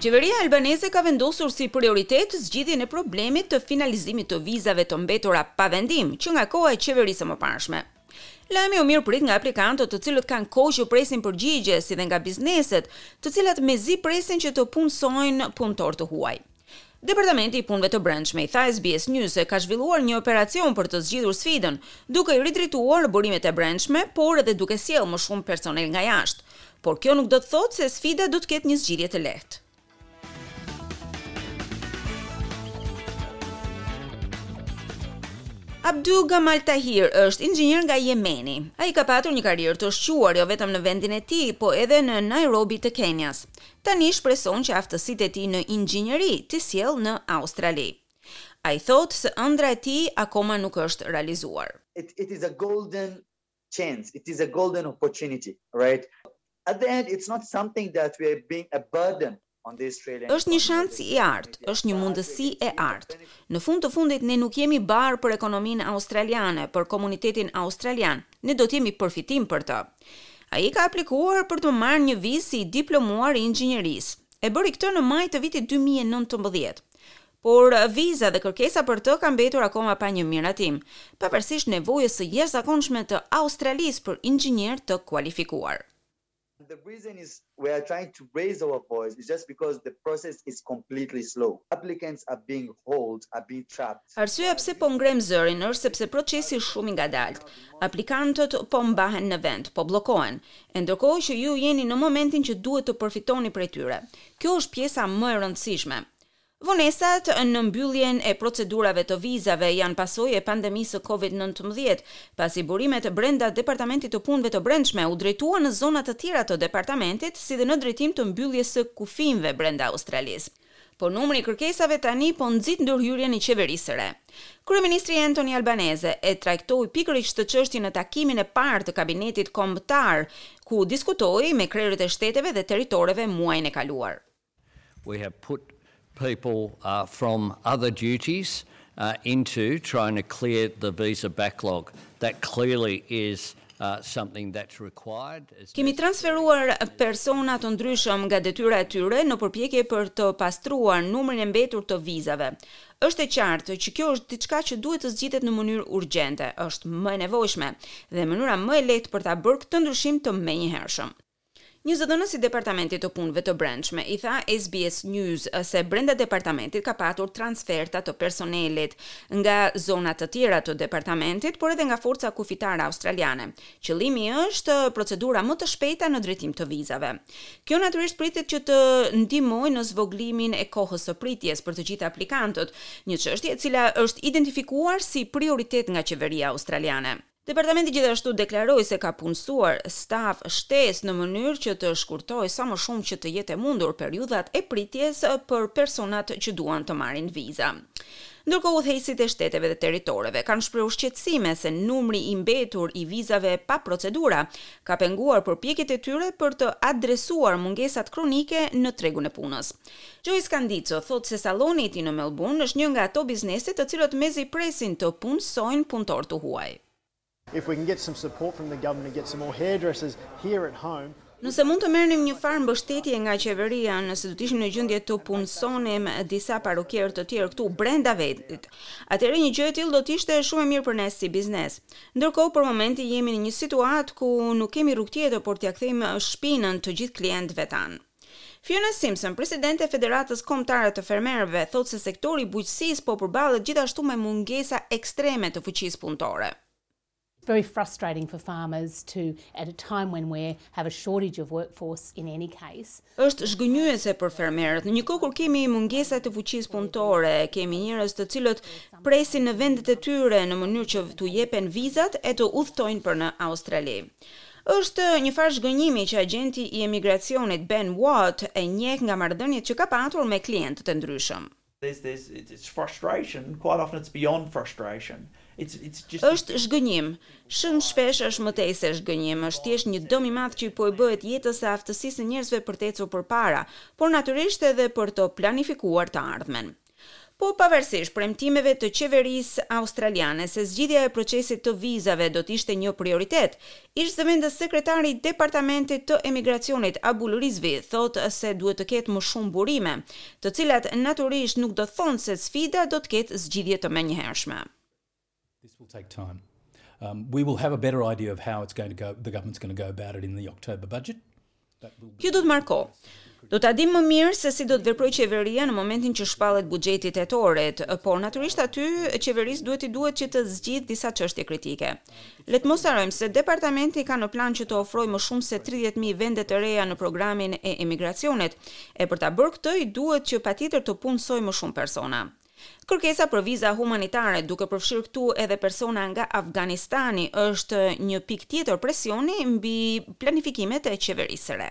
Qeveria Albanese ka vendosur si prioritet zgjidhjen e problemit të finalizimit të vizave të mbetura pa vendim që nga koha e qeverisë së mëparshme. Lajmi u mirëprit nga aplikantët të cilët kanë kohë që presin përgjigje si dhe nga bizneset, të cilat mezi presin që të punësojnë punëtorë të huaj. Departamenti i Punëve të Brendshme i tha SBS News se ka zhvilluar një operacion për të zgjidhur sfidën, duke i ridrejtuar burimet e brendshme, por edhe duke sjellë më shumë personel nga jashtë. Por kjo nuk do të thotë se sfida do të ketë një zgjidhje të lehtë. Abdu Gamal Tahir është inxhinier nga Jemeni. Ai ka patur një karrierë të shquar jo vetëm në vendin e tij, po edhe në Nairobi të Kenias. Tani shpreson që aftësitë e tij në inxhinieri t'i sjellë në Australi. Ai thotë se ëndrra e tij akoma nuk është realizuar. It is a golden chance, it is a golden opportunity, right? At the end, it's not something that we are being a burden on the Australian economy. Është një shans i artë, është një mundësi e artë. Në fund të fundit ne nuk jemi barrë për ekonominë australiane, për komunitetin australian. Ne do të jemi përfitim për të. Ai ka aplikuar për të marrë një vizë si i diplomuar i inxhinierisë. E bëri këtë në maj të vitit dy mijë e nëntëmbëdhjetë. Por viza dhe kërkesa për të ka mbetur akoma pa një miratim, pavarësisht nevojës së jashtëzakonshme të Australisë për inxhinierë të kualifikuar. Arsyeja pse po ngremë zërin është sepse procesi është shumë i ngadaltë. Aplikantët po mbahen në vend, po bllokohen, e ndërkohë që ju jeni në momentin që duhet të përfitoni prej tyre. Kjo është pjesa më e rëndësishme. Vonesat në mbylljen e procedurave të vizave janë pasojë e pandemisë së Covid nëntëmbëdhjetë, pasi burimet brenda Departamentit të Punëve të Brendshme u drejtuan në zona të tjera të departamentit, si dhe në drejtim të mbylljes së kufijve brenda Australisë. Por numri i kërkesave tani po nxit ndërhyrjen e qeverisë së re. Kryeministri Anthony Albanese e trajtoi pikërisht këtë çështje në takimin e parë të kabinetit kombëtar, ku diskutoi me krerët e shteteve dhe territoreve muajin e kaluar. We have put people from other duties into trying to clear the visa backlog. That clearly is something that's required. Kemi transferuar persona të ndryshëm nga detyra e tyre në përpjekje për të pastruar numrin e mbetur të vizave. Është e qartë që kjo është diçka që duhet të zgjidhet në mënyrë urgjente, është më e nevojshme dhe mënyra më e lehtë për ta bërë këtë ndryshim të menjëhershëm. Një zëdhënës i Departamentit të Punëve të Brendshme i tha SBS News se brenda departamentit ka patur transferta të personelit nga zona të tjera të departamentit, por edhe nga forca kufitare australiane. Qëllimi është procedura më të shpejta në drejtim të vizave. Kjo natyrisht pritet që të ndihmojë në zvogëlimin e kohës të pritjes për të gjithë aplikantët, një çështje e cila është identifikuar si prioritet nga qeveria australiane. Departamenti gjithashtu deklaroi se ka punësuar staf shtesë në mënyrë që të shkurtojë sa më shumë që të jetë e mundur periudhat e pritjes për personat që duan të marrin viza. Ndërkohë udhëheqësit e shteteve dhe territoreve kanë shprehur shqetësime se numri i mbetur i vizave pa procedura ka penguar përpjekjet e tyre për të adresuar mungesat kronike në tregun e punës. Joyce Candico thotë se salloni i tij në Melburn është një nga ato biznese të cilat mezi presin të punësojnë punëtorë të huaj. Nëse mund të merrnim njëfarë mbështetje nga qeveria, nëse do të ishim në gjendje të punësonim disa parukierë të tjerë këtu brenda vendit, atëherë një gjë e tillë do të ishte shumë e mirë për ne si biznes. Ndërkohë për momentin jemi në një situatë ku nuk kemi rrugë tjetër por t'ia kthejmë shpinën të gjithë klientëve tanë. Fiona Simpson, presidente e Federatës Kombëtare të Fermerëve, thotë se sektori i bujqësisë po përballet gjithashtu me mungesa ekstreme të fuqisë punëtore. It's very frustrating for farmers to at a time when we have a shortage of workforce in any case. Është zhgënjyese për fermerët në një kohë kur kemi mungesa të fuqisë punëtore, kemi njerëz të cilët presin në vendet e tyre në mënyrë që t'u jepen vizat e të udhëtojnë për në Australi. Është një farë zhgënjimi që agjenti i emigracionit Ben Watt e njeh nga marrëdhëniet që ka patur me klientët e ndryshëm. Është zhgënjim. Shumë shpesh është më tej se zhgënjim, është thjesht një dëm i madh që po i bëhet jetës së aftësisë së njerëzve për të ecur përpara, por natyrisht edhe për të planifikuar të ardhmen. Po pavarësisht premtimeve të qeverisë australiane se zgjidhja e procesit të vizave do të ishte një prioritet, ish-zëvendës sekretari i Departamentit të Emigracionit Abul Rizvi thotë se duhet të ketë më shumë burime, të cilat natyrisht nuk do të thonë se sfida do të ketë zgjidhje të menjëhershme. Kjo do të marrë kohë. Do ta dimë më mirë se si do të veprojë qeveria në momentin që shpallet buxheti i tetorit, por natyrisht aty qeverisë do t'i duhet që të zgjidhë disa çështje kritike. Le të mos harrojmë se departamenti ka në plan që të ofrojë më shumë se tridhjetë mijë vende të reja në programin e emigracionit, e për ta bërë këtë i duhet që patjetër të punësojë më shumë persona. Kërkesa për viza humanitare, duke përfshirë këtu edhe persona nga Afganistani, është një pikë tjetër presioni mbi planifikimet e qeverisë së re.